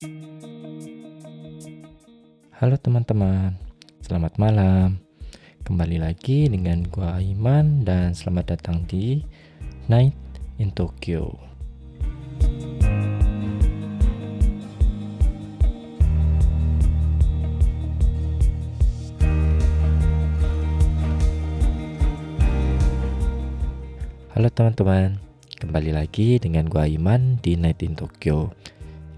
Halo teman-teman, selamat malam. Kembali lagi dengan gua Aiman dan selamat datang di Night in Tokyo. Halo teman-teman, kembali lagi dengan gua Aiman di Night in Tokyo.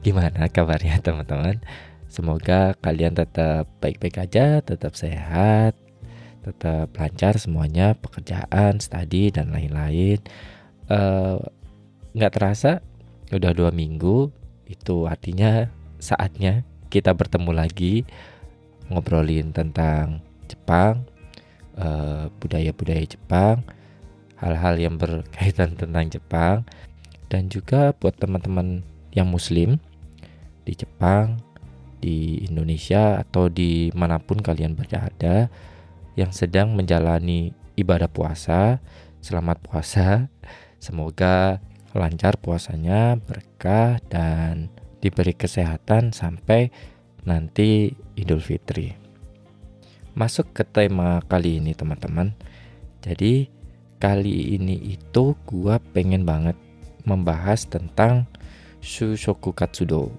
Gimana kabarnya teman-teman? Semoga kalian tetap baik-baik aja, tetap sehat, tetap lancar semuanya, pekerjaan, studi dan lain-lain. Eh, nggak uh, terasa udah dua minggu, itu artinya saatnya kita bertemu lagi ngobrolin tentang Jepang, budaya budaya-budaya Jepang, hal-hal yang berkaitan tentang Jepang, dan juga buat teman-teman yang Muslim di Jepang di Indonesia atau di mana pun kalian berada yang sedang menjalani ibadah puasa, selamat puasa. Semoga lancar puasanya, berkah dan diberi kesehatan sampai nanti Idul Fitri. Masuk ke tema kali ini teman-teman. Jadi kali ini itu gua pengen banget membahas tentang Shushoku Katsudo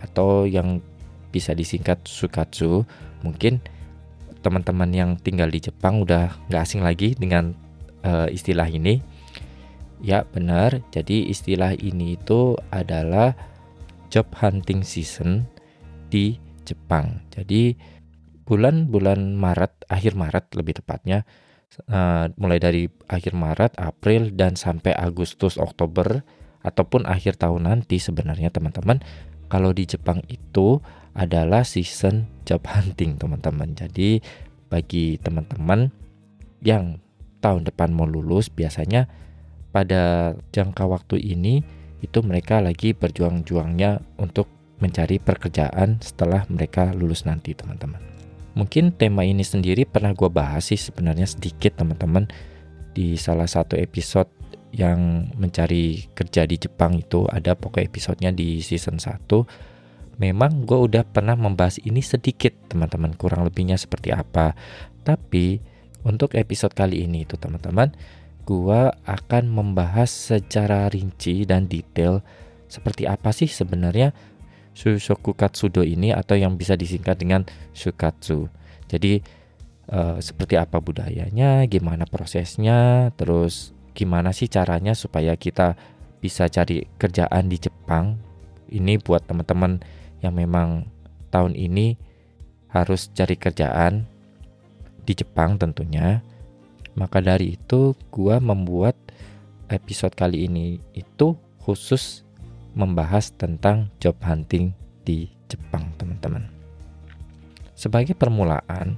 atau yang bisa disingkat Sukatsu. Mungkin teman-teman yang tinggal di Jepang udah nggak asing lagi dengan uh, istilah ini. Ya benar, jadi istilah ini itu adalah job hunting season di Jepang. Jadi bulan-bulan Maret, akhir Maret lebih tepatnya, uh, mulai dari akhir Maret, April dan sampai Agustus, Oktober ataupun akhir tahun nanti sebenarnya teman-teman, kalau di Jepang itu adalah season job hunting teman-teman. Jadi bagi teman-teman yang tahun depan mau lulus biasanya pada jangka waktu ini itu mereka lagi berjuang-juangnya untuk mencari pekerjaan setelah mereka lulus nanti teman-teman. Mungkin tema ini sendiri pernah gue bahas sih sebenarnya sedikit teman-teman di salah satu episode yang mencari kerja di Jepang itu ada pokok episodenya di season 1 memang gue udah pernah membahas ini sedikit teman-teman kurang lebihnya seperti apa. Tapi untuk episode kali ini itu teman-teman gue akan membahas secara rinci dan detail seperti apa sih sebenarnya Shushoku Katsudo ini atau yang bisa disingkat dengan Shukatsu. Jadi uh, seperti apa budayanya gimana prosesnya terus gimana sih caranya supaya kita bisa cari kerjaan di Jepang ini buat teman-teman yang memang tahun ini harus cari kerjaan di Jepang tentunya. Maka dari itu gua membuat episode kali ini itu khusus membahas tentang job hunting di Jepang, teman-teman. Sebagai permulaan,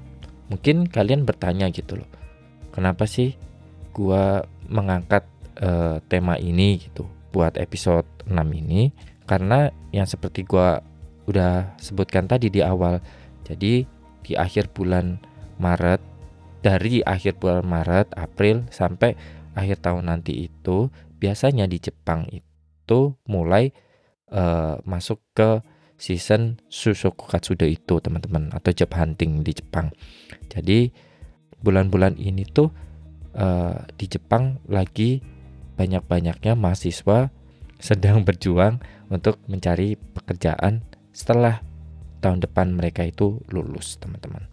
mungkin kalian bertanya gitu loh. Kenapa sih gua mengangkat uh, tema ini gitu buat episode 6 ini? Karena yang seperti gua udah sebutkan tadi di awal. Jadi di akhir bulan Maret dari akhir bulan Maret, April sampai akhir tahun nanti itu biasanya di Jepang itu mulai uh, masuk ke season Susoku Katsudo itu teman-teman atau job hunting di Jepang. Jadi bulan-bulan ini tuh uh, di Jepang lagi banyak-banyaknya mahasiswa sedang berjuang untuk mencari pekerjaan setelah tahun depan mereka itu lulus, teman-teman.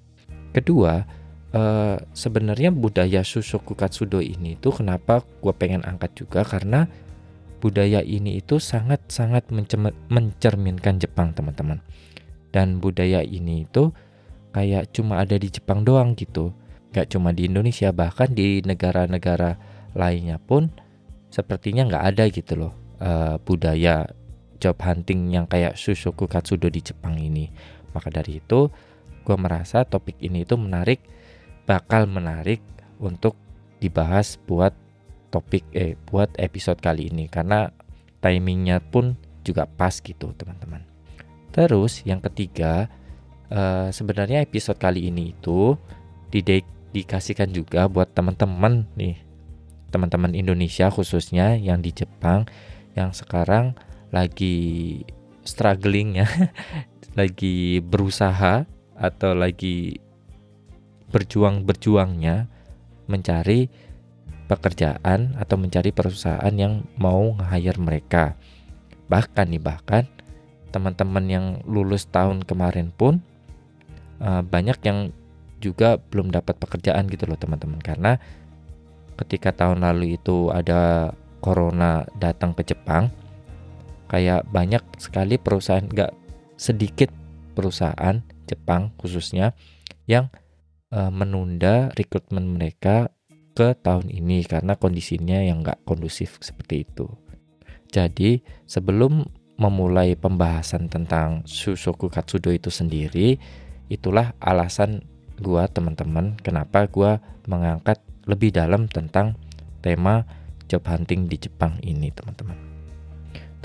Kedua, uh, sebenarnya budaya Susoku Katsudo ini itu kenapa gue pengen angkat juga karena budaya ini itu sangat-sangat mencerminkan Jepang, teman-teman. Dan budaya ini itu kayak cuma ada di Jepang doang gitu. Gak cuma di Indonesia, bahkan di negara-negara lainnya pun sepertinya nggak ada gitu loh uh, budaya job hunting yang kayak Sushoku Katsudo di Jepang ini. Maka dari itu, gue merasa topik ini itu menarik, bakal menarik untuk dibahas buat topik eh buat episode kali ini karena timingnya pun juga pas gitu teman-teman. Terus yang ketiga, uh, sebenarnya episode kali ini itu dikasihkan juga buat teman-teman nih, teman-teman Indonesia khususnya yang di Jepang yang sekarang lagi struggling ya, lagi berusaha atau lagi berjuang-berjuangnya mencari pekerjaan atau mencari perusahaan yang mau nge-hire mereka. Bahkan nih bahkan teman-teman yang lulus tahun kemarin pun uh, banyak yang juga belum dapat pekerjaan gitu loh teman-teman karena ketika tahun lalu itu ada corona datang ke Jepang kayak banyak sekali perusahaan nggak sedikit perusahaan Jepang khususnya yang uh, menunda rekrutmen mereka ke tahun ini karena kondisinya yang nggak kondusif seperti itu. Jadi sebelum memulai pembahasan tentang Shusoku Katsudo itu sendiri, itulah alasan gua teman-teman kenapa gua mengangkat lebih dalam tentang tema job hunting di Jepang ini teman-teman.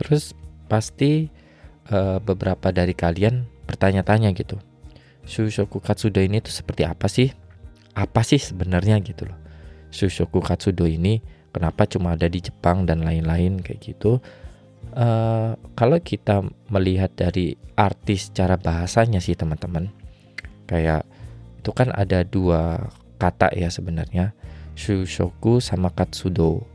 Terus pasti uh, beberapa dari kalian bertanya-tanya gitu. Shusoku Katsudo ini tuh seperti apa sih? Apa sih sebenarnya gitu loh. Shusoku Katsudo ini kenapa cuma ada di Jepang dan lain-lain kayak gitu uh, kalau kita melihat dari artis cara bahasanya sih teman-teman kayak itu kan ada dua kata ya sebenarnya. Shushoku sama katsudo.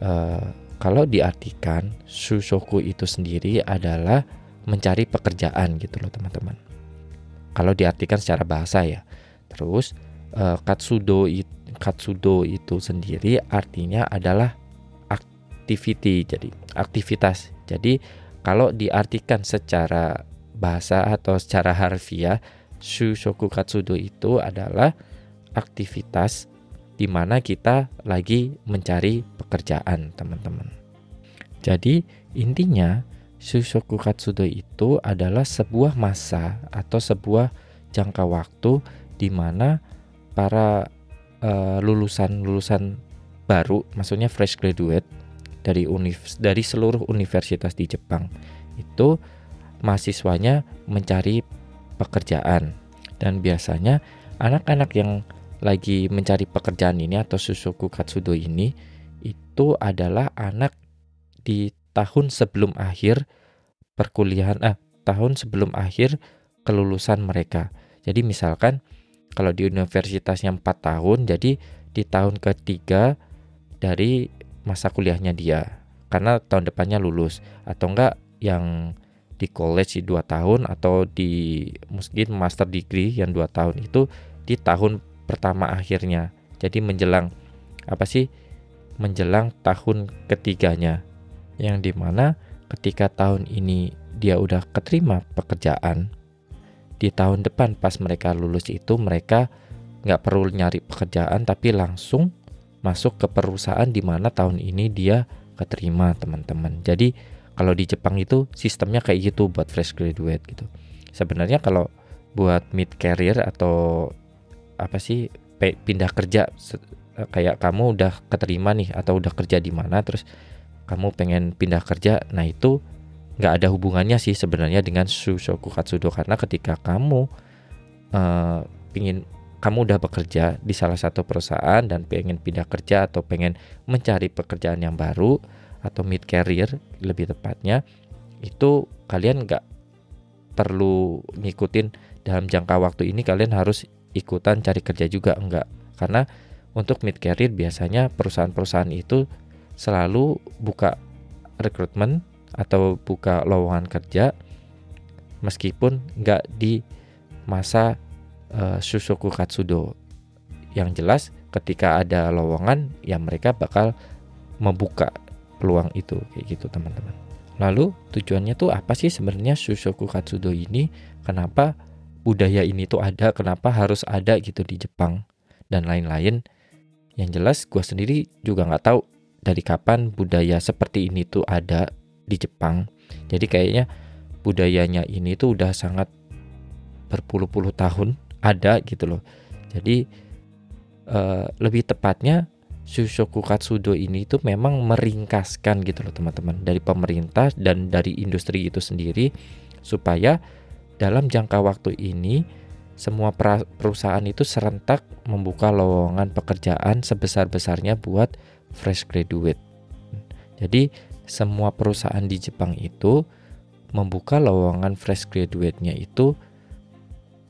Uh, kalau diartikan shushoku itu sendiri adalah mencari pekerjaan gitu loh teman-teman. Kalau diartikan secara bahasa ya. Terus uh, katsudo itu katsudo itu sendiri artinya adalah activity jadi aktivitas. Jadi kalau diartikan secara bahasa atau secara harfiah shushoku katsudo itu atuh aktivitas di mana kita lagi mencari pekerjaan teman-teman. Jadi intinya shushoku katsudo itu adalah sebuah masa atau sebuah jangka waktu di mana para uh, lulusan lulusan baru, maksudnya fresh graduate dari univ dari seluruh universitas di Jepang itu mahasiswanya mencari pekerjaan dan biasanya anak-anak yang lagi mencari pekerjaan ini atau Susuku Katsudo ini itu adalah anak di tahun sebelum akhir perkuliahan ah tahun sebelum akhir kelulusan mereka. Jadi misalkan kalau di universitasnya 4 tahun, jadi di tahun ketiga dari masa kuliahnya dia. Karena tahun depannya lulus atau enggak yang di college di 2 tahun atau di mungkin master degree yang 2 tahun itu di tahun pertama akhirnya. Jadi menjelang apa sih? Menjelang tahun ketiganya. Yang di mana ketika tahun ini dia udah keterima pekerjaan di tahun depan pas mereka lulus itu mereka nggak perlu nyari pekerjaan tapi langsung masuk ke perusahaan di mana tahun ini dia keterima teman-teman. Jadi kalau di Jepang itu sistemnya kayak gitu buat fresh graduate gitu. Sebenarnya kalau buat mid career atau apa sih pindah kerja kayak kamu udah keterima nih atau udah kerja di mana terus kamu pengen pindah kerja, nah itu nggak ada hubungannya sih sebenarnya dengan Shushoku Katsudo karena ketika kamu uh, pingin kamu udah bekerja di salah satu perusahaan dan pengen pindah kerja atau pengen mencari pekerjaan yang baru atau mid career lebih tepatnya itu kalian nggak perlu ngikutin dalam jangka waktu ini kalian harus ikutan cari kerja juga enggak karena untuk mid career biasanya perusahaan-perusahaan itu selalu buka rekrutmen atau buka lowongan kerja meskipun nggak di masa uh, Susoku Katsudo. Yang jelas ketika ada lowongan ya mereka bakal membuka peluang itu kayak gitu teman-teman. Lalu tujuannya tuh apa sih sebenarnya Susoku Katsudo ini? Kenapa budaya ini tuh ada? Kenapa harus ada gitu di Jepang dan lain-lain? Yang jelas gue sendiri juga nggak tahu dari kapan budaya seperti ini tuh ada di Jepang. Jadi kayaknya budayanya ini tuh udah sangat berpuluh-puluh tahun ada gitu loh. Jadi uh, lebih tepatnya Shushoku Katsudo ini tuh memang meringkaskan gitu loh teman-teman dari pemerintah dan dari industri itu sendiri supaya dalam jangka waktu ini semua perusahaan itu serentak membuka lowongan pekerjaan sebesar-besarnya buat fresh graduate. Jadi semua perusahaan di Jepang itu membuka lowongan fresh graduate-nya itu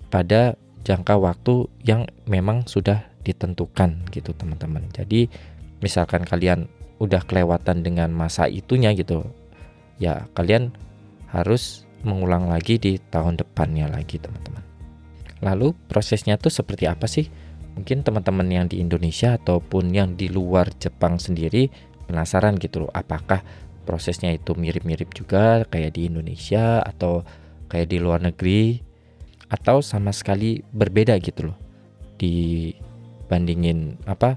pada jangka waktu yang memang sudah ditentukan gitu teman-teman. Jadi misalkan kalian udah kelewatan dengan masa itunya gitu, ya kalian harus mengulang lagi di tahun depannya lagi teman-teman. Lalu prosesnya tuh seperti apa sih? Mungkin teman-teman yang di Indonesia ataupun yang di luar Jepang sendiri penasaran gitu loh, apakah prosesnya itu mirip-mirip juga kayak di Indonesia atau kayak di luar negeri atau sama sekali berbeda gitu loh dibandingin apa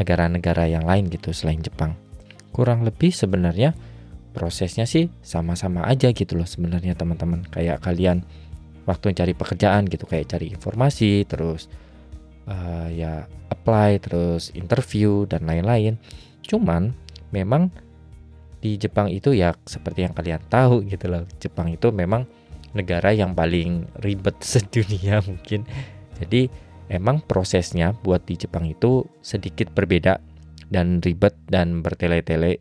negara-negara yang lain gitu selain Jepang. Kurang lebih sebenarnya prosesnya sih sama-sama aja gitu loh sebenarnya teman-teman. Kayak kalian waktu cari pekerjaan gitu kayak cari informasi terus uh, ya apply terus interview dan lain-lain. Cuman memang di Jepang itu ya seperti yang kalian tahu gitu loh Jepang itu memang negara yang paling ribet sedunia mungkin jadi emang prosesnya buat di Jepang itu sedikit berbeda dan ribet dan bertele-tele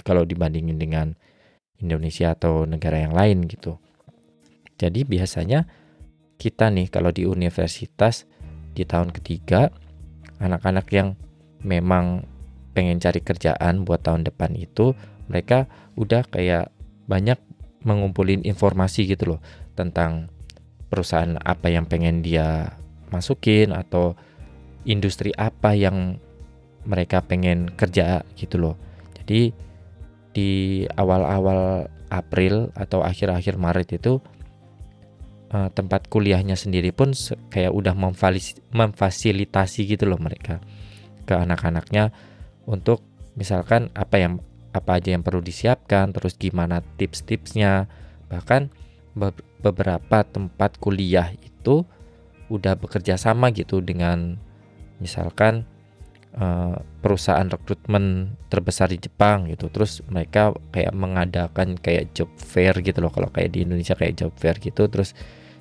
kalau dibandingin dengan Indonesia atau negara yang lain gitu. Jadi biasanya kita nih kalau di universitas di tahun ketiga anak-anak yang memang pengen cari kerjaan buat tahun depan itu mereka udah kayak banyak mengumpulin informasi gitu loh tentang perusahaan apa yang pengen dia masukin atau industri apa yang mereka pengen kerja gitu loh. Jadi di awal-awal April atau akhir-akhir Maret itu uh, tempat kuliahnya sendiri pun kayak udah memfasilitasi gitu loh mereka ke anak-anaknya untuk misalkan apa yang apa aja yang perlu disiapkan, terus gimana tips-tipsnya. Bahkan beberapa tempat kuliah itu udah bekerja sama gitu dengan misalkan uh, perusahaan rekrutmen terbesar di Jepang gitu. Terus mereka kayak mengadakan kayak job fair gitu loh. Kalau kayak di Indonesia kayak job fair gitu. Terus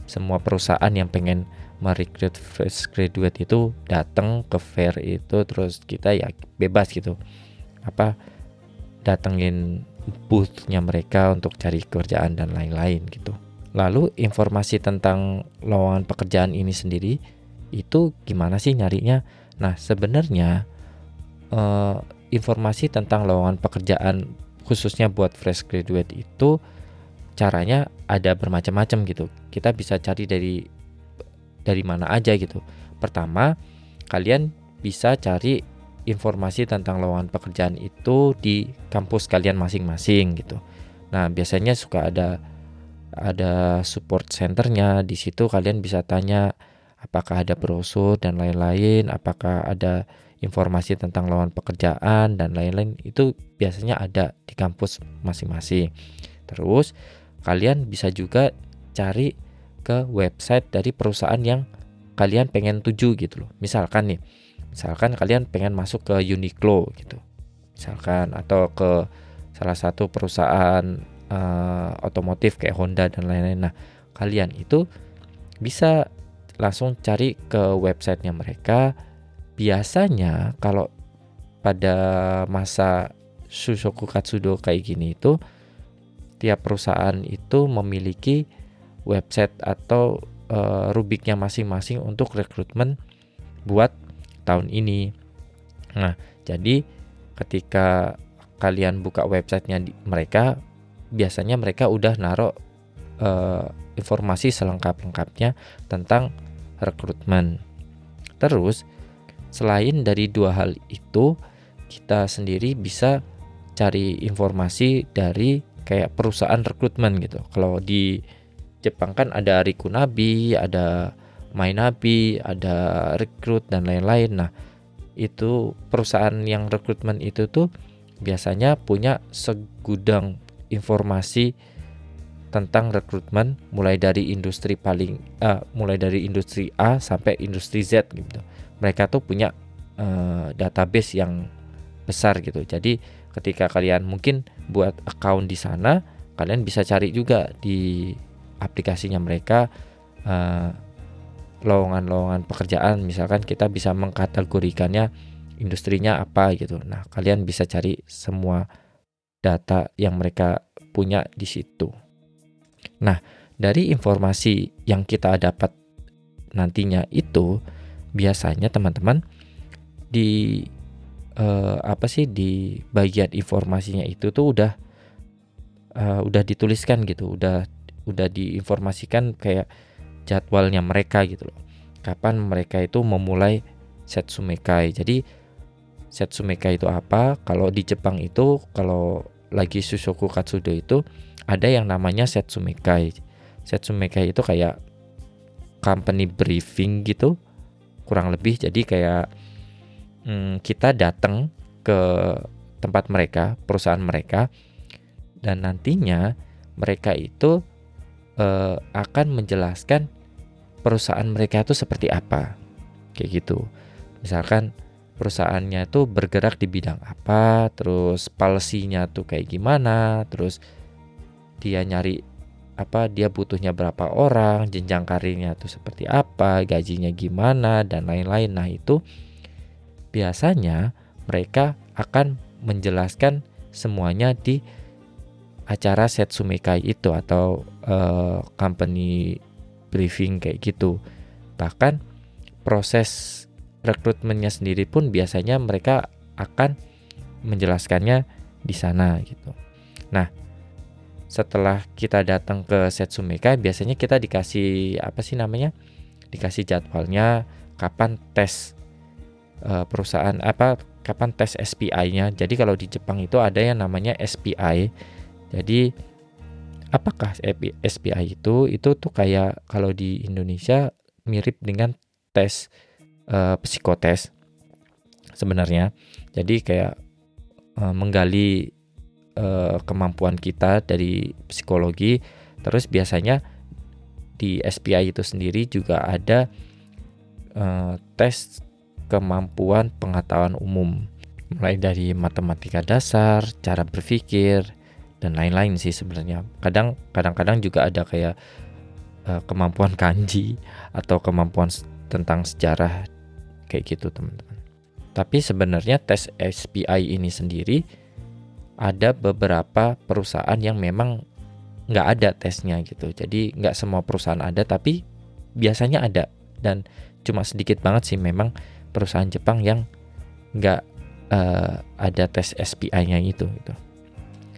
semua perusahaan yang pengen merekrut fresh graduate itu datang ke fair itu terus kita ya bebas gitu apa datengin boothnya mereka untuk cari kerjaan dan lain-lain gitu lalu informasi tentang lowongan pekerjaan ini sendiri itu gimana sih nyarinya nah sebenarnya eh, informasi tentang lowongan pekerjaan khususnya buat fresh graduate itu caranya ada bermacam-macam gitu kita bisa cari dari dari mana aja gitu. Pertama, kalian bisa cari informasi tentang lowongan pekerjaan itu di kampus kalian masing-masing gitu. Nah, biasanya suka ada ada support centernya di situ kalian bisa tanya apakah ada brosur dan lain-lain, apakah ada informasi tentang lowongan pekerjaan dan lain-lain itu biasanya ada di kampus masing-masing. Terus kalian bisa juga cari ke website dari perusahaan yang kalian pengen tuju gitu loh. Misalkan nih, misalkan kalian pengen masuk ke Uniqlo gitu. Misalkan atau ke salah satu perusahaan uh, otomotif kayak Honda dan lain-lain. Nah, kalian itu bisa langsung cari ke websitenya mereka. Biasanya kalau pada masa Susoku Katsudo kayak gini itu tiap perusahaan itu memiliki website atau uh, rubiknya masing-masing untuk rekrutmen buat tahun ini. Nah, jadi ketika kalian buka websitenya mereka, biasanya mereka udah naruh uh, informasi selengkap-lengkapnya tentang rekrutmen. Terus, selain dari dua hal itu, kita sendiri bisa cari informasi dari kayak perusahaan rekrutmen gitu. Kalau di Jepang kan ada Rikunabi, ada Mainabi, ada rekrut dan lain-lain. Nah, itu perusahaan yang rekrutmen itu tuh biasanya punya segudang informasi tentang rekrutmen mulai dari industri paling uh, mulai dari industri A sampai industri Z gitu. Mereka tuh punya uh, database yang besar gitu. Jadi ketika kalian mungkin buat account di sana, kalian bisa cari juga di aplikasinya mereka uh, lowongan-lowongan pekerjaan misalkan kita bisa mengkategorikannya industrinya apa gitu nah kalian bisa cari semua data yang mereka punya di situ. Nah, dari informasi yang kita dapat nantinya itu biasanya teman-teman di uh, apa sih di bagian informasinya itu tuh udah uh, udah dituliskan gitu, udah udah diinformasikan kayak jadwalnya mereka gitu loh. Kapan mereka itu memulai Setsumekai. Jadi Setsumekai itu apa? Kalau di Jepang itu kalau lagi Susoku Katsudo itu ada yang namanya Setsumekai. Setsumekai itu kayak company briefing gitu kurang lebih jadi kayak hmm, kita datang ke tempat mereka perusahaan mereka dan nantinya mereka itu uh, akan menjelaskan perusahaan mereka itu seperti apa kayak gitu misalkan perusahaannya itu bergerak di bidang apa terus policy-nya tuh kayak gimana terus dia nyari apa dia butuhnya berapa orang, jenjang karirnya itu seperti apa, gajinya gimana dan lain-lain. Nah, itu biasanya mereka akan menjelaskan semuanya di acara Setsumekai itu atau uh, company briefing kayak gitu. Bahkan proses rekrutmennya sendiri pun biasanya mereka akan menjelaskannya di sana gitu. Nah, setelah kita datang ke Setsumeka biasanya kita dikasih apa sih namanya dikasih jadwalnya kapan tes uh, perusahaan apa kapan tes SPI-nya jadi kalau di Jepang itu ada yang namanya SPI jadi apakah SPI itu itu tuh kayak kalau di Indonesia mirip dengan tes uh, psikotes sebenarnya jadi kayak uh, menggali uh, kemampuan kita dari psikologi. Terus biasanya di SPI itu sendiri juga ada uh, tes kemampuan pengetahuan umum, mulai dari matematika dasar, cara berpikir, dan lain-lain sih sebenarnya. Kadang kadang-kadang juga ada kayak uh, kemampuan kanji atau kemampuan tentang sejarah kayak gitu teman-teman. Tapi sebenarnya tes SPI ini sendiri ada beberapa perusahaan yang memang nggak ada tesnya gitu. Jadi nggak semua perusahaan ada, tapi biasanya ada dan cuma sedikit banget sih memang perusahaan Jepang yang nggak uh, ada tes SPI-nya itu. Gitu.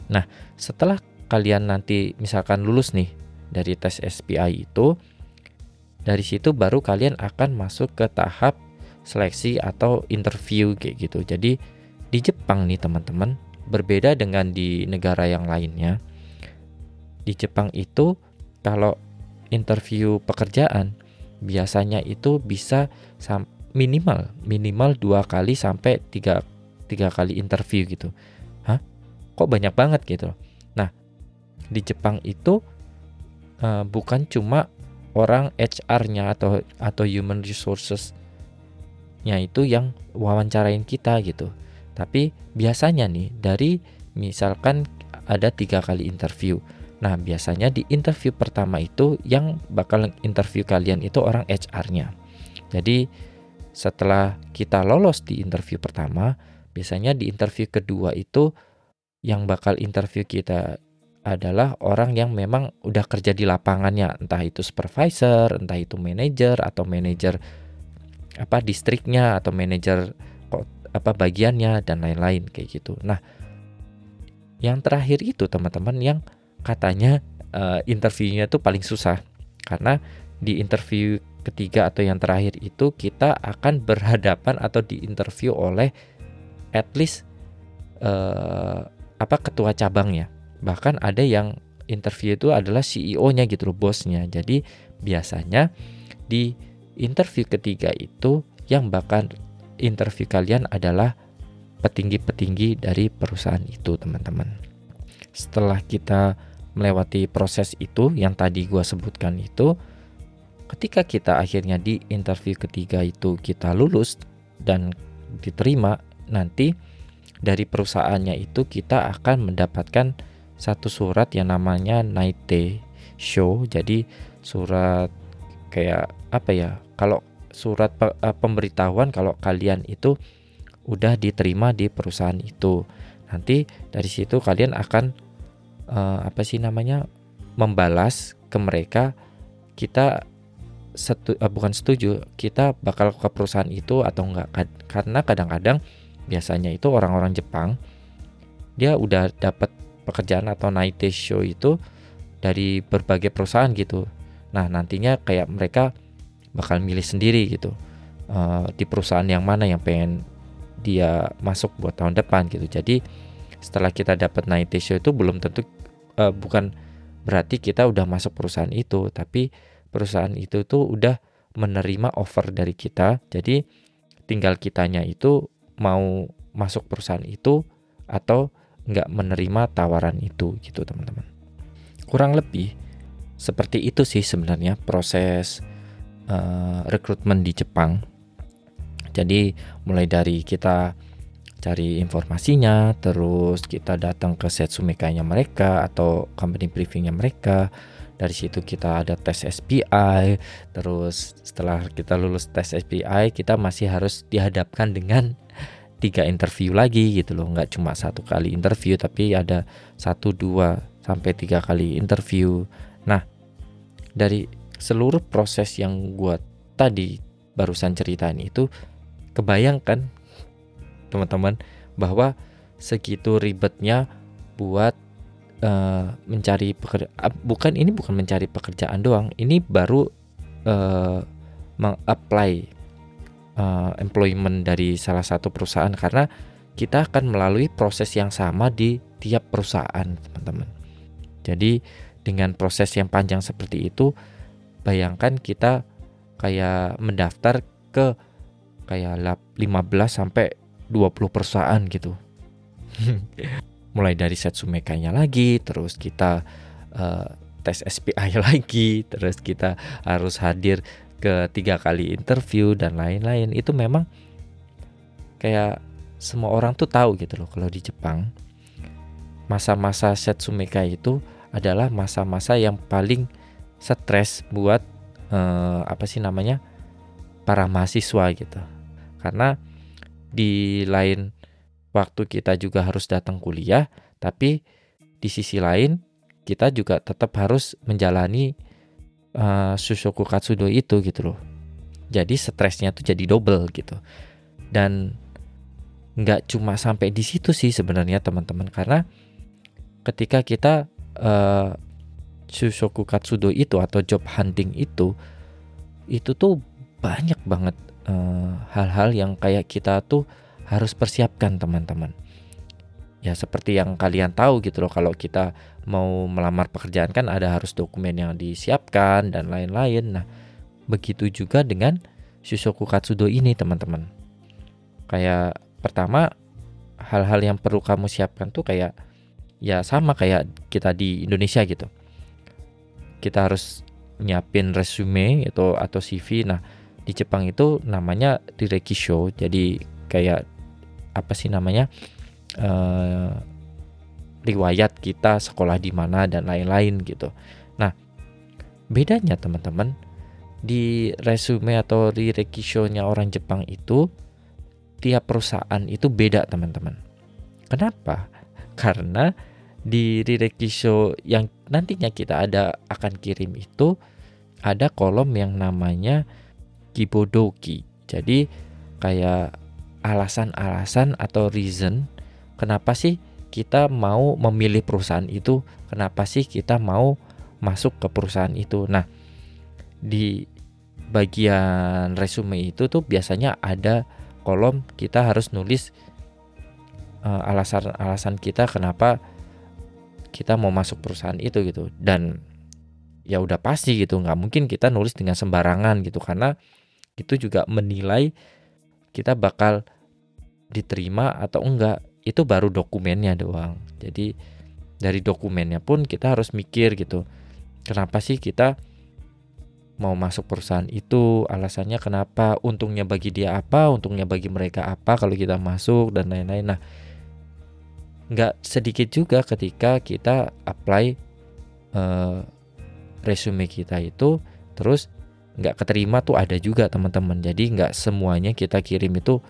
Nah setelah kalian nanti misalkan lulus nih dari tes SPI itu, dari situ baru kalian akan masuk ke tahap seleksi atau interview kayak gitu. Jadi di Jepang nih teman-teman berbeda dengan di negara yang lainnya. Di Jepang itu kalau interview pekerjaan biasanya itu bisa minimal minimal dua kali sampai tiga tiga kali interview gitu. Hah? Kok banyak banget gitu? Nah di Jepang itu uh, bukan cuma orang HR-nya atau atau human resources-nya itu yang wawancarain kita gitu tapi biasanya nih dari misalkan ada tiga kali interview. Nah biasanya di interview pertama itu yang bakal interview kalian itu orang HR-nya. Jadi setelah kita lolos di interview pertama, biasanya di interview kedua itu yang bakal interview kita adalah orang yang memang udah kerja di lapangannya, entah itu supervisor, entah itu manajer atau manajer apa distriknya atau manajer apa bagiannya dan lain-lain kayak gitu. Nah, yang terakhir itu teman-teman yang katanya uh, interviewnya tuh paling susah karena di interview ketiga atau yang terakhir itu kita akan berhadapan atau diinterview oleh at least uh, apa ketua cabangnya. Bahkan ada yang interview itu adalah CEO-nya gitu loh, bosnya. Jadi biasanya di interview ketiga itu yang bakal interview kalian adalah petinggi-petinggi dari perusahaan itu teman-teman setelah kita melewati proses itu yang tadi gue sebutkan itu ketika kita akhirnya di interview ketiga itu kita lulus dan diterima nanti dari perusahaannya itu kita akan mendapatkan satu surat yang namanya Naite Show jadi surat kayak apa ya kalau surat eh, pemberitahuan kalau kalian itu udah diterima di perusahaan itu. Nanti dari situ kalian akan uh, apa sih namanya membalas ke mereka kita setu, uh, bukan setuju kita bakal ke perusahaan itu atau enggak karena kadang-kadang biasanya itu orang-orang Jepang dia udah dapat pekerjaan atau night show itu dari berbagai perusahaan gitu. Nah nantinya kayak mereka bakal milih sendiri gitu uh, di perusahaan yang mana yang pengen dia masuk buat tahun depan gitu. Jadi setelah kita dapat night show itu belum tentu uh, bukan berarti kita udah masuk perusahaan itu tapi perusahaan itu tuh udah menerima offer dari kita. Jadi tinggal kitanya itu mau masuk perusahaan itu atau nggak menerima tawaran itu gitu teman-teman kurang lebih seperti itu sih sebenarnya proses uh, rekrutmen di Jepang jadi mulai dari kita cari informasinya, terus kita datang ke Setsumekanya mereka atau company briefingnya mereka. Dari situ kita ada tes SPI, terus setelah kita lulus tes SPI, kita masih harus dihadapkan dengan tiga interview lagi gitu loh, nggak cuma satu kali interview, tapi ada satu dua sampai tiga kali interview. Nah, dari seluruh proses yang gue tadi barusan ceritain itu, kebayangkan teman-teman bahwa segitu ribetnya buat uh, mencari pekerjaan uh, bukan ini bukan mencari pekerjaan doang ini baru uh, mengapply uh, employment dari salah satu perusahaan karena kita akan melalui proses yang sama di tiap perusahaan teman-teman jadi dengan proses yang panjang seperti itu bayangkan kita kayak mendaftar ke kayak 15 sampai 20 perusahaan gitu. Mulai dari Setsumekanya lagi, terus kita uh, tes SPI lagi, terus kita harus hadir ke tiga kali interview dan lain-lain. Itu memang kayak semua orang tuh tahu gitu loh kalau di Jepang masa-masa Setsumeka itu adalah masa-masa yang paling stres buat uh, apa sih namanya para mahasiswa gitu karena di lain waktu kita juga harus datang kuliah, tapi di sisi lain kita juga tetap harus menjalani uh, Sushoku Katsudo itu gitu loh. Jadi stresnya tuh jadi double gitu. Dan nggak cuma sampai di situ sih sebenarnya teman-teman karena ketika kita uh, Sushoku Katsudo itu atau job hunting itu itu tuh banyak banget Eh, hal-hal uh, yang kayak kita tuh harus persiapkan teman-teman. Ya seperti yang kalian tahu gitu loh kalau kita mau melamar pekerjaan kan ada harus dokumen yang disiapkan dan lain-lain. Nah, begitu juga dengan Shusoku Katsudo ini teman-teman. Kayak pertama hal-hal yang perlu kamu siapkan tuh kayak ya sama kayak kita di Indonesia gitu. Kita harus nyiapin resume itu atau CV. Nah, di Jepang itu namanya show jadi kayak apa sih namanya uh, riwayat kita sekolah di mana dan lain-lain gitu. Nah bedanya teman-teman di resume atau di rekisho-nya orang Jepang itu tiap perusahaan itu beda teman-teman. Kenapa? Karena di rekisho yang nantinya kita ada akan kirim itu ada kolom yang namanya kibodoki. Jadi kayak alasan-alasan atau reason kenapa sih kita mau memilih perusahaan itu, kenapa sih kita mau masuk ke perusahaan itu. Nah, di bagian resume itu tuh biasanya ada kolom kita harus nulis uh, alasan-alasan kita kenapa kita mau masuk perusahaan itu gitu dan ya udah pasti gitu nggak mungkin kita nulis dengan sembarangan gitu karena itu juga menilai kita bakal diterima atau enggak itu baru dokumennya doang. Jadi dari dokumennya pun kita harus mikir gitu. Kenapa sih kita mau masuk perusahaan itu? Alasannya kenapa? Untungnya bagi dia apa? Untungnya bagi mereka apa kalau kita masuk dan lain-lain. Nah nggak sedikit juga ketika kita apply uh, resume kita itu terus nggak keterima tuh ada juga teman-teman. Jadi nggak semuanya kita kirim itu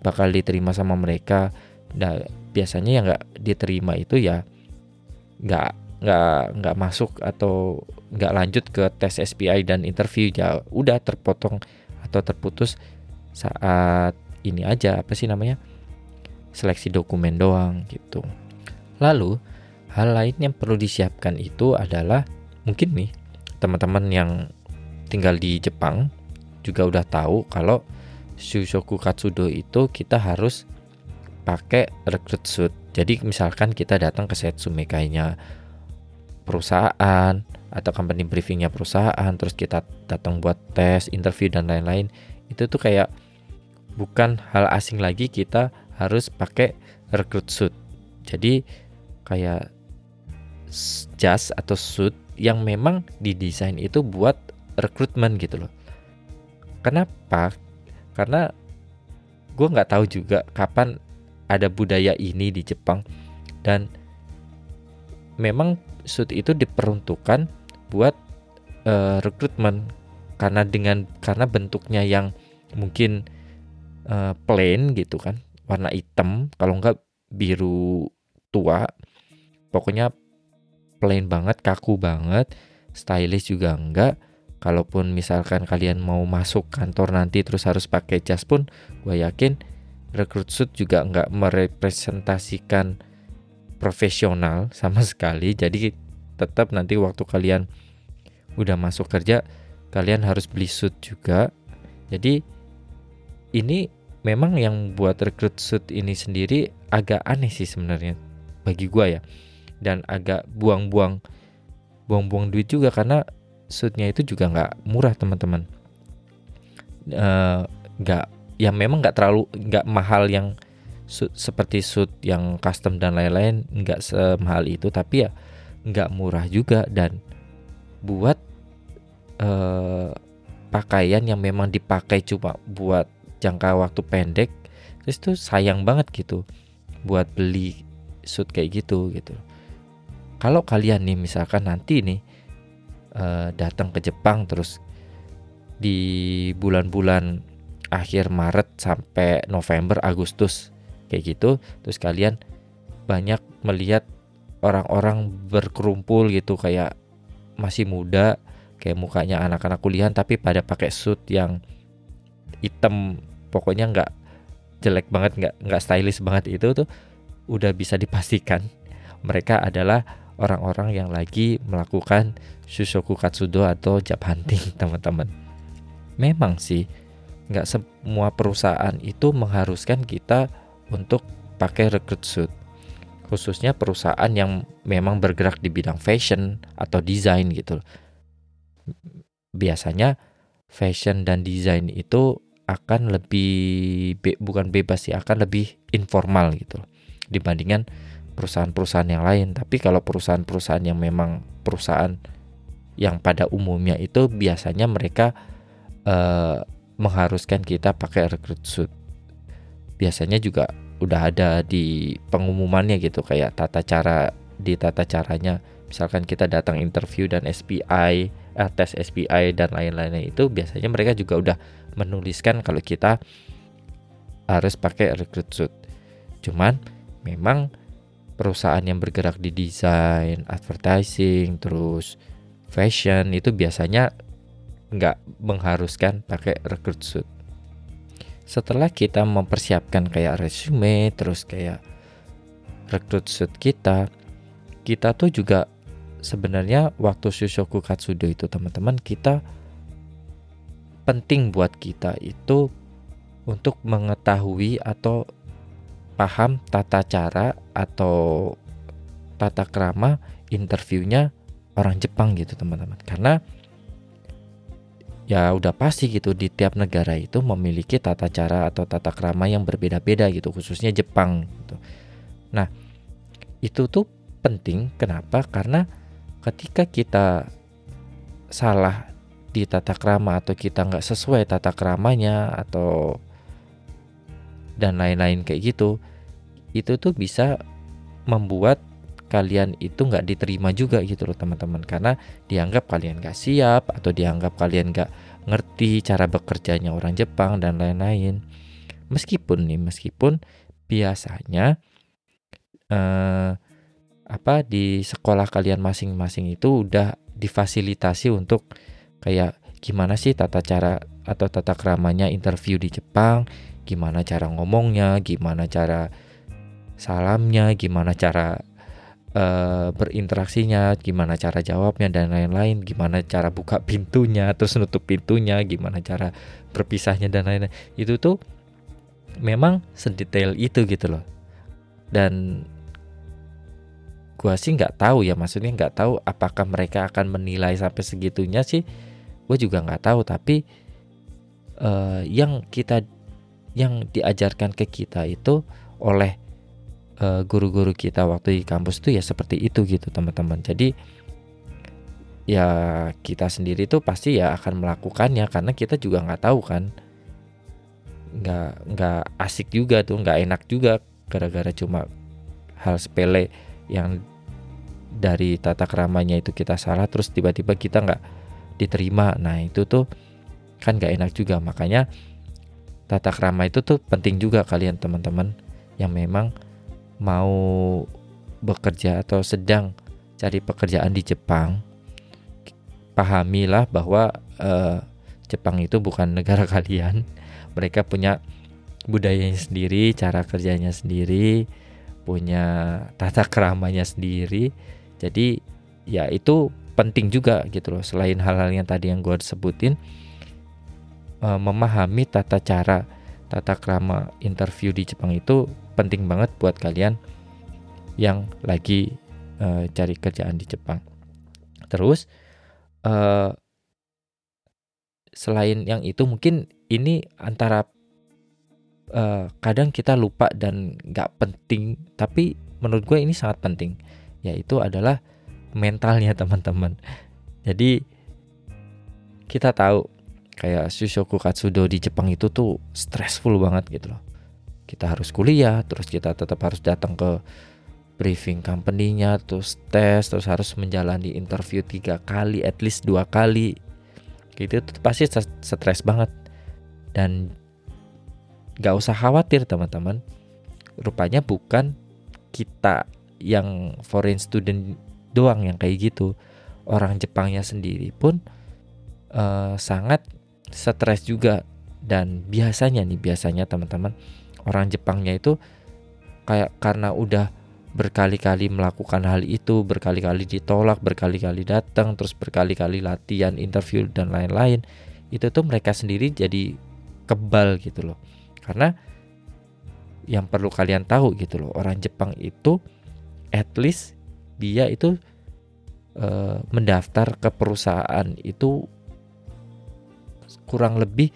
bakal diterima sama mereka nah biasanya yang nggak diterima itu ya nggak nggak nggak masuk atau nggak lanjut ke tes SPI dan interview. Ya udah terpotong atau terputus saat ini aja. Apa sih namanya? Seleksi dokumen doang gitu. Lalu hal lain yang perlu disiapkan itu adalah mungkin nih teman-teman yang tinggal di Jepang juga udah tahu kalau Shushoku Katsudo itu kita harus pakai recruit suit. Jadi misalkan kita datang ke Setsumekainya perusahaan atau company briefingnya perusahaan, terus kita datang buat tes, interview dan lain-lain, itu tuh kayak bukan hal asing lagi kita harus pakai recruit suit. Jadi kayak jas atau suit yang memang didesain itu buat rekrutmen gitu loh. Kenapa? Karena gue nggak tahu juga kapan ada budaya ini di Jepang. Dan memang suit itu diperuntukkan buat uh, rekrutmen. Karena dengan karena bentuknya yang mungkin uh, plain gitu kan. Warna hitam kalau enggak biru tua. Pokoknya plain banget kaku banget. Stylish juga enggak. Kalaupun misalkan kalian mau masuk kantor nanti terus harus pakai jas pun gue yakin rekrut suit juga enggak merepresentasikan profesional sama sekali. Jadi tetap nanti waktu kalian udah masuk kerja kalian harus beli suit juga. Jadi ini memang yang buat rekrut suit ini sendiri agak aneh sih sebenarnya bagi gua ya. Dan agak buang-buang buang-buang duit juga karena suitnya itu juga nggak murah teman-teman. Nggak uh, ya memang nggak terlalu nggak mahal yang suit, seperti suit yang custom dan lain-lain nggak semahal itu tapi ya nggak murah juga. Dan buat uh, pakaian yang memang dipakai cuma buat jangka waktu pendek terus itu sayang banget gitu buat beli suit kayak gitu gitu. Kalau kalian nih misalkan nanti nih uh, datang ke Jepang terus di bulan-bulan akhir Maret sampai November Agustus. Kayak gitu terus kalian banyak melihat orang-orang berkerumpul gitu kayak masih muda kayak mukanya anak-anak kuliah tapi pada pakai suit yang hitam. Pokoknya nggak jelek banget nggak nggak stylish banget itu tuh udah bisa dipastikan mereka adalah orang-orang yang lagi melakukan Shushoku Katsudo atau job hunting teman-teman. Memang sih nggak semua perusahaan itu mengharuskan kita untuk pakai recruit suit. Khususnya perusahaan yang memang bergerak di bidang fashion atau desain gitu biasanya fashion dan desain itu akan lebih be, bukan bebas sih akan lebih informal gitu dibandingkan perusahaan-perusahaan yang lain. Tapi kalau perusahaan-perusahaan yang memang perusahaan yang pada umumnya itu biasanya mereka uh, mengharuskan kita pakai recruit suit biasanya juga udah ada di pengumumannya gitu kayak tata cara di tata caranya misalkan kita datang interview dan SPI eh, tes SPI dan lain-lainnya itu biasanya mereka juga udah menuliskan kalau kita harus pakai recruit suit. Cuman memang perusahaan yang bergerak di desain, advertising, terus fashion itu biasanya nggak mengharuskan pakai recruit suit. Setelah kita mempersiapkan kayak resume, terus kayak recruit suit kita, kita tuh juga sebenarnya waktu Shushoku Katsudo itu teman-teman kita penting buat kita itu untuk mengetahui atau paham tata cara atau tata krama interviewnya orang Jepang gitu teman-teman karena ya udah pasti gitu di tiap negara itu memiliki tata cara atau tata krama yang berbeda-beda gitu khususnya Jepang gitu. Nah itu tuh penting kenapa karena ketika kita salah di tata krama atau kita nggak sesuai tata kramanya atau dan lain-lain kayak gitu itu tuh bisa membuat kalian itu nggak diterima juga gitu loh teman-teman. Karena dianggap kalian nggak siap atau dianggap kalian nggak ngerti cara bekerjanya orang Jepang dan lain-lain. Meskipun nih meskipun biasanya eh, apa di sekolah kalian masing-masing itu udah difasilitasi untuk kayak gimana sih tata cara atau tata keramanya interview di Jepang, gimana cara ngomongnya, gimana cara salamnya, gimana cara uh, berinteraksinya, gimana cara jawabnya dan lain-lain, gimana cara buka pintunya, terus nutup pintunya, gimana cara berpisahnya dan lain-lain. Itu tuh memang sedetail itu gitu loh. Dan gua sih nggak tahu ya, maksudnya nggak tahu apakah mereka akan menilai sampai segitunya sih. Gue juga nggak tahu, tapi uh, yang kita yang diajarkan ke kita itu oleh Eh, guru-guru uh, kita waktu di kampus tuh ya seperti itu gitu teman-teman. Jadi ya kita sendiri tuh pasti ya akan melakukannya karena kita juga nggak tahu kan. Nggak nggak asik juga tuh nggak enak juga gara-gara cuma hal sepele yang dari tata keramanya itu kita salah terus tiba-tiba kita nggak diterima. Nah itu tuh kan nggak enak juga. Makanya tata kerama itu tuh penting juga kalian teman-teman yang memang mau bekerja atau sedang cari pekerjaan di Jepang, pahamilah bahwa uh, Jepang itu bukan negara kalian. Mereka punya budayanya sendiri, cara kerjanya sendiri, punya tata keramanya sendiri. Jadi ya itu penting juga gitu loh. Selain hal-hal yang tadi yang gue sebutin, uh, memahami tata cara tata krama interview di Jepang itu penting banget buat kalian yang lagi uh, cari kerjaan di Jepang. Terus uh, selain yang itu mungkin ini antara uh, kadang kita lupa dan nggak penting, tapi menurut gue ini sangat penting, yaitu adalah mentalnya teman-teman. Jadi kita tahu kayak Shushoku Katsudo di Jepang itu tuh stressful banget gitu loh kita harus kuliah terus kita tetap harus datang ke briefing company-nya terus tes terus harus menjalani interview tiga kali at least dua kali. Gitu itu pasti stres banget. Dan gak usah khawatir teman-teman. Rupanya bukan kita yang foreign student doang yang kayak gitu. Orang Jepangnya sendiri pun uh, sangat stres juga. Dan biasanya nih biasanya teman-teman orang Jepangnya itu kayak karena udah berkali-kali melakukan hal itu, berkali-kali ditolak, berkali-kali datang, terus berkali-kali latihan, interview dan lain-lain, itu tuh mereka sendiri jadi kebal gitu loh. Karena yang perlu kalian tahu gitu loh, orang Jepang itu at least dia itu e, mendaftar ke perusahaan itu kurang lebih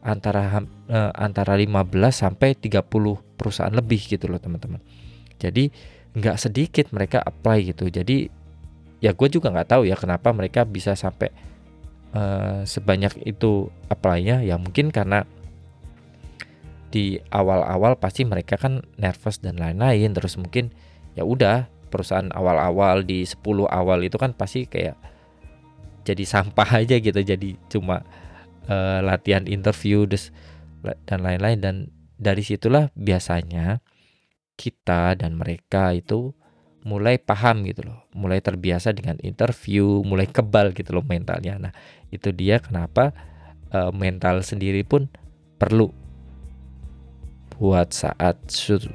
antara uh, antara 15 sampai 30 perusahaan lebih gitu loh teman-teman. Jadi nggak sedikit mereka apply gitu. Jadi ya gue juga nggak tahu ya kenapa mereka bisa sampai uh, sebanyak itu apply-nya. Ya mungkin karena di awal-awal pasti mereka kan nervous dan lain-lain. Terus mungkin ya udah perusahaan awal-awal di 10 awal itu kan pasti kayak jadi sampah aja gitu. Jadi cuma uh, latihan interview dan lain-lain dan dari situlah biasanya kita dan mereka itu mulai paham gitu loh, mulai terbiasa dengan interview, mulai kebal gitu loh mentalnya. Nah, itu dia kenapa uh, mental sendiri pun perlu buat saat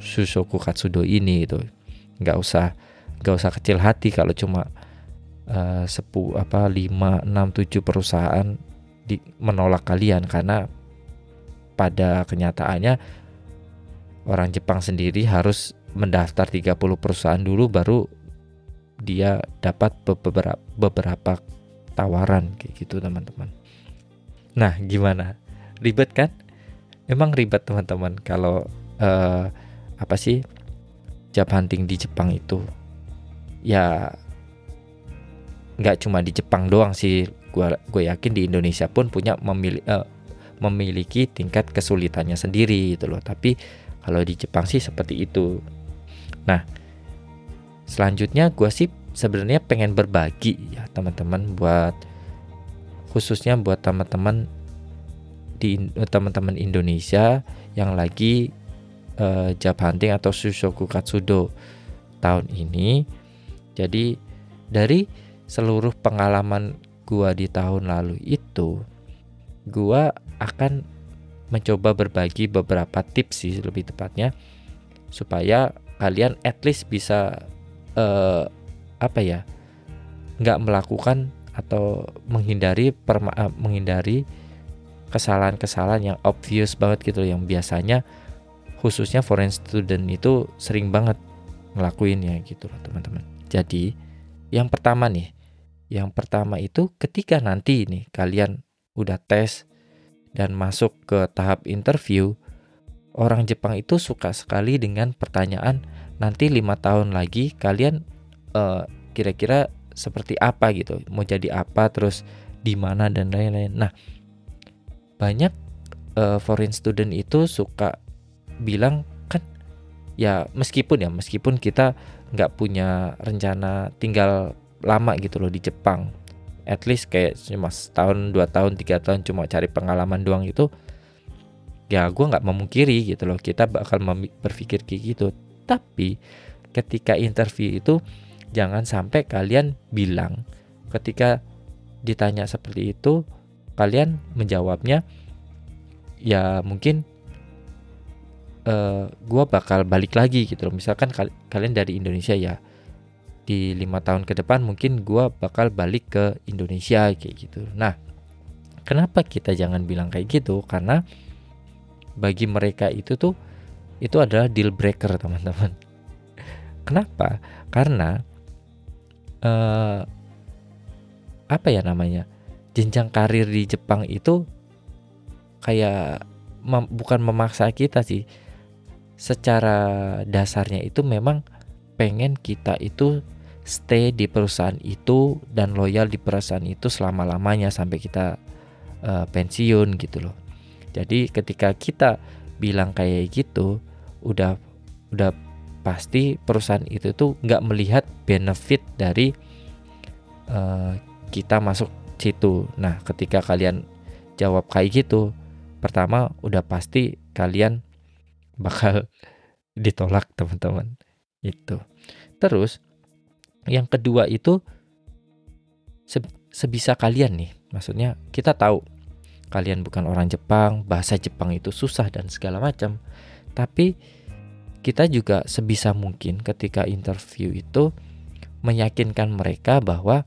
Susoku Katsudo ini itu. Nggak usah nggak usah kecil hati kalau cuma uh, sepu apa 5 6 7 perusahaan di, menolak kalian karena pada kenyataannya orang Jepang sendiri harus mendaftar 30 perusahaan dulu baru dia dapat beberapa beberapa tawaran kayak gitu teman-teman. Nah, gimana? Ribet kan? Emang ribet teman-teman kalau uh, apa sih job hunting di Jepang itu? Ya nggak cuma di Jepang doang sih gue yakin di Indonesia pun punya memili, uh, memiliki tingkat kesulitannya sendiri gitu loh tapi kalau di Jepang sih seperti itu nah selanjutnya gue sih sebenarnya pengen berbagi ya teman-teman buat khususnya buat teman-teman di teman-teman Indonesia yang lagi uh, job hunting atau Sushoku Katsudo tahun ini. Jadi dari seluruh pengalaman gua di tahun lalu itu, gua akan mencoba berbagi beberapa tips sih lebih tepatnya supaya kalian at least bisa uh, apa ya nggak melakukan atau menghindari perma uh, menghindari kesalahan-kesalahan yang obvious banget gitu yang biasanya khususnya foreign student itu sering banget ngelakuin ya gitu teman-teman. Jadi yang pertama nih, yang pertama itu ketika nanti nih kalian udah tes dan masuk ke tahap interview, orang Jepang itu suka sekali dengan pertanyaan nanti lima tahun lagi kalian eh, kira-kira seperti apa gitu, mau jadi apa, terus di mana? Dan lain-lain. Nah, banyak uh, foreign student itu suka bilang kan ya meskipun ya meskipun kita nggak punya rencana tinggal lama gitu loh di Jepang. At least kayak cuma setahun dua tahun tiga tahun cuma cari pengalaman doang itu ya gue nggak memungkiri gitu loh kita bakal berpikir kayak gitu. Tapi ketika interview itu jangan sampai kalian bilang ketika ditanya seperti itu kalian menjawabnya ya mungkin uh, eh, gue bakal balik lagi gitu loh. Misalkan kal kalian dari Indonesia ya di lima tahun ke depan mungkin gue bakal balik ke Indonesia kayak gitu. Nah, kenapa kita jangan bilang kayak gitu? Karena bagi mereka itu tuh itu adalah deal breaker teman-teman. Kenapa? Karena uh, apa ya namanya jenjang karir di Jepang itu kayak mem bukan memaksa kita sih. Secara dasarnya itu memang pengen kita itu stay di perusahaan itu dan loyal di perusahaan itu selama-lamanya sampai kita uh, pensiun gitu loh. Jadi ketika kita bilang kayak gitu, udah udah pasti perusahaan itu tuh nggak melihat benefit dari uh, kita masuk situ. Nah, ketika kalian jawab kayak gitu, pertama udah pasti kalian bakal ditolak teman-teman. Itu. Terus yang kedua itu se sebisa kalian nih. Maksudnya kita tahu kalian bukan orang Jepang, bahasa Jepang itu susah dan segala macam. Tapi kita juga sebisa mungkin ketika interview itu meyakinkan mereka bahwa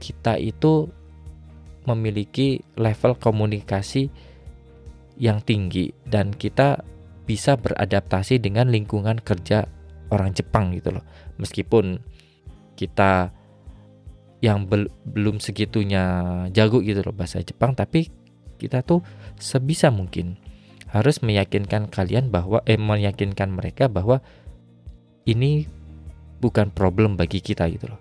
kita itu memiliki level komunikasi yang tinggi dan kita bisa beradaptasi dengan lingkungan kerja orang Jepang gitu loh. Meskipun kita yang bel belum segitunya jago gitu loh bahasa Jepang tapi kita tuh sebisa mungkin harus meyakinkan kalian bahwa eh meyakinkan mereka bahwa ini bukan problem bagi kita gitu loh.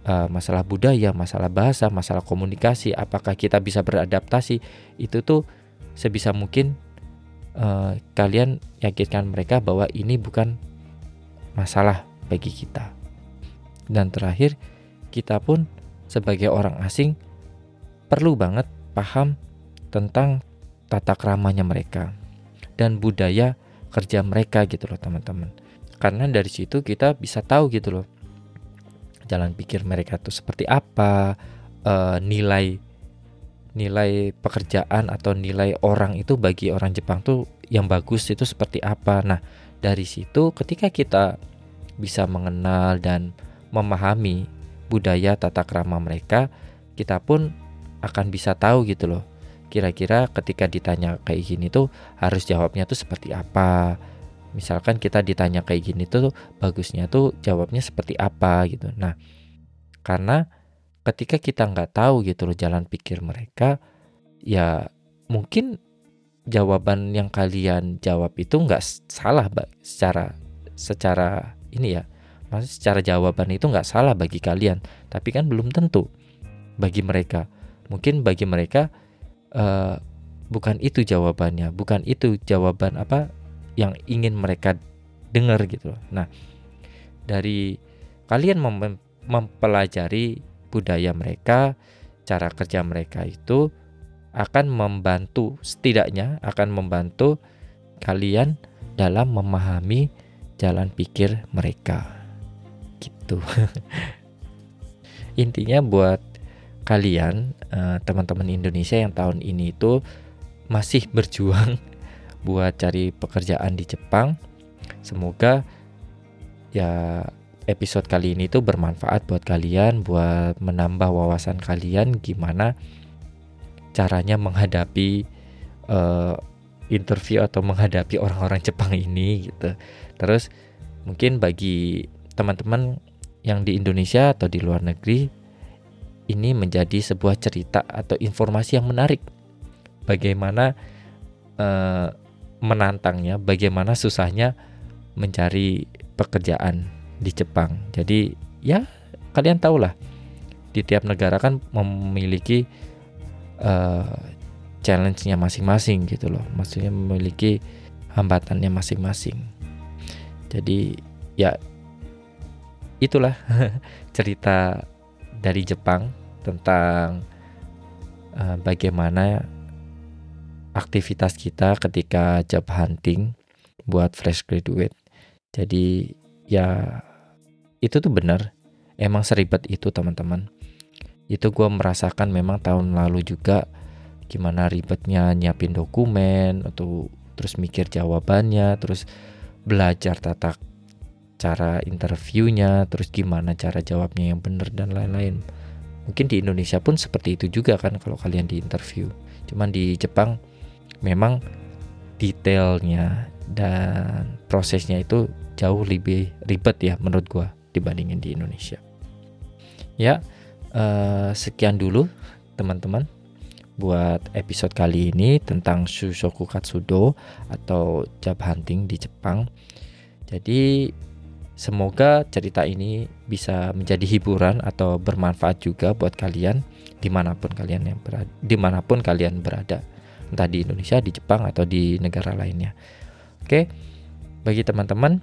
Uh, masalah budaya masalah bahasa masalah komunikasi apakah kita bisa beradaptasi itu tuh sebisa mungkin uh, kalian yakinkan mereka bahwa ini bukan masalah bagi kita dan terakhir, kita pun sebagai orang asing perlu banget paham tentang tata keramanya mereka dan budaya kerja mereka gitu loh teman-teman. Karena dari situ kita bisa tahu gitu loh jalan pikir mereka tuh seperti apa, e, nilai nilai pekerjaan atau nilai orang itu bagi orang Jepang tuh yang bagus itu seperti apa. Nah, dari situ ketika kita bisa mengenal dan memahami budaya tata krama mereka, kita pun akan bisa tahu gitu loh. Kira-kira ketika ditanya kayak gini tuh harus jawabnya tuh seperti apa. Misalkan kita ditanya kayak gini tuh bagusnya tuh jawabnya seperti apa gitu. Nah, karena ketika kita nggak tahu gitu loh jalan pikir mereka, ya mungkin jawaban yang kalian jawab itu nggak salah secara secara ini ya Maksudnya secara jawaban itu nggak salah bagi kalian, tapi kan belum tentu bagi mereka. Mungkin bagi mereka uh, bukan itu jawabannya, bukan itu jawaban apa yang ingin mereka dengar gitu. Nah, dari kalian mem mempelajari budaya mereka, cara kerja mereka itu akan membantu setidaknya akan membantu kalian dalam memahami jalan pikir mereka. Gitu. Intinya buat kalian uh, teman-teman Indonesia yang tahun ini itu masih berjuang buat cari pekerjaan di Jepang. Semoga ya episode kali ini tuh bermanfaat buat kalian buat menambah wawasan kalian gimana caranya menghadapi uh, interview atau menghadapi orang-orang Jepang ini gitu. Terus mungkin bagi teman-teman yang di Indonesia atau di luar negeri ini menjadi sebuah cerita atau informasi yang menarik. Bagaimana uh, menantangnya, bagaimana susahnya mencari pekerjaan di Jepang. Jadi ya kalian tahulah di tiap negara kan memiliki uh, challenge-nya masing-masing gitu loh. Maksudnya memiliki hambatannya masing-masing. Jadi ya itulah cerita dari Jepang tentang uh, bagaimana aktivitas kita ketika job hunting buat fresh graduate. Jadi ya itu tuh benar. Emang seribet itu teman-teman. Itu gue merasakan memang tahun lalu juga gimana ribetnya nyiapin dokumen atau terus mikir jawabannya terus belajar tata cara interviewnya terus gimana cara jawabnya yang benar dan lain-lain. Mungkin di Indonesia pun seperti itu juga kan kalau kalian di interview. Cuman di Jepang memang detailnya dan prosesnya itu jauh lebih ribet ya menurut gua dibandingin di Indonesia. Ya uh, sekian dulu teman-teman buat episode kali ini tentang Shushoku Katsudo atau job hunting di Jepang. Jadi semoga cerita ini bisa menjadi hiburan atau bermanfaat juga buat kalian di mana pun kalian yang berada, di mana pun kalian berada, entah di Indonesia, di Jepang atau di negara lainnya. Oke, bagi teman-teman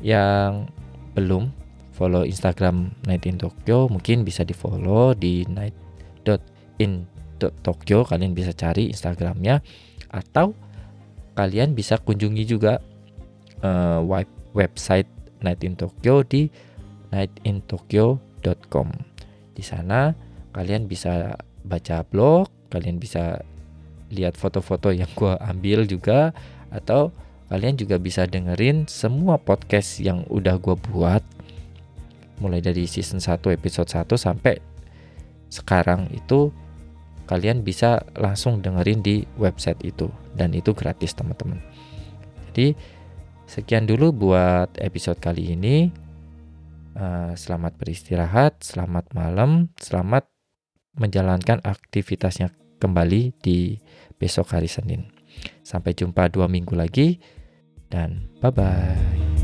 yang belum follow Instagram Night in Tokyo, mungkin bisa di follow di night.in Tokyo. Kalian bisa cari Instagramnya. Atau kalian bisa kunjungi juga uh, website Night in Tokyo di nightintokyo.com. Di sana kalian bisa baca blog, kalian bisa lihat foto-foto yang gue ambil juga atau kalian juga bisa dengerin semua podcast yang udah gue buat mulai dari season 1 episode 1 sampai sekarang itu kalian bisa langsung dengerin di website itu dan itu gratis teman-teman. Jadi sekian dulu buat episode kali ini. Uh, selamat beristirahat, selamat malam, selamat menjalankan aktivitasnya kembali di besok hari Senin. Sampai jumpa dua minggu lagi dan bye bye.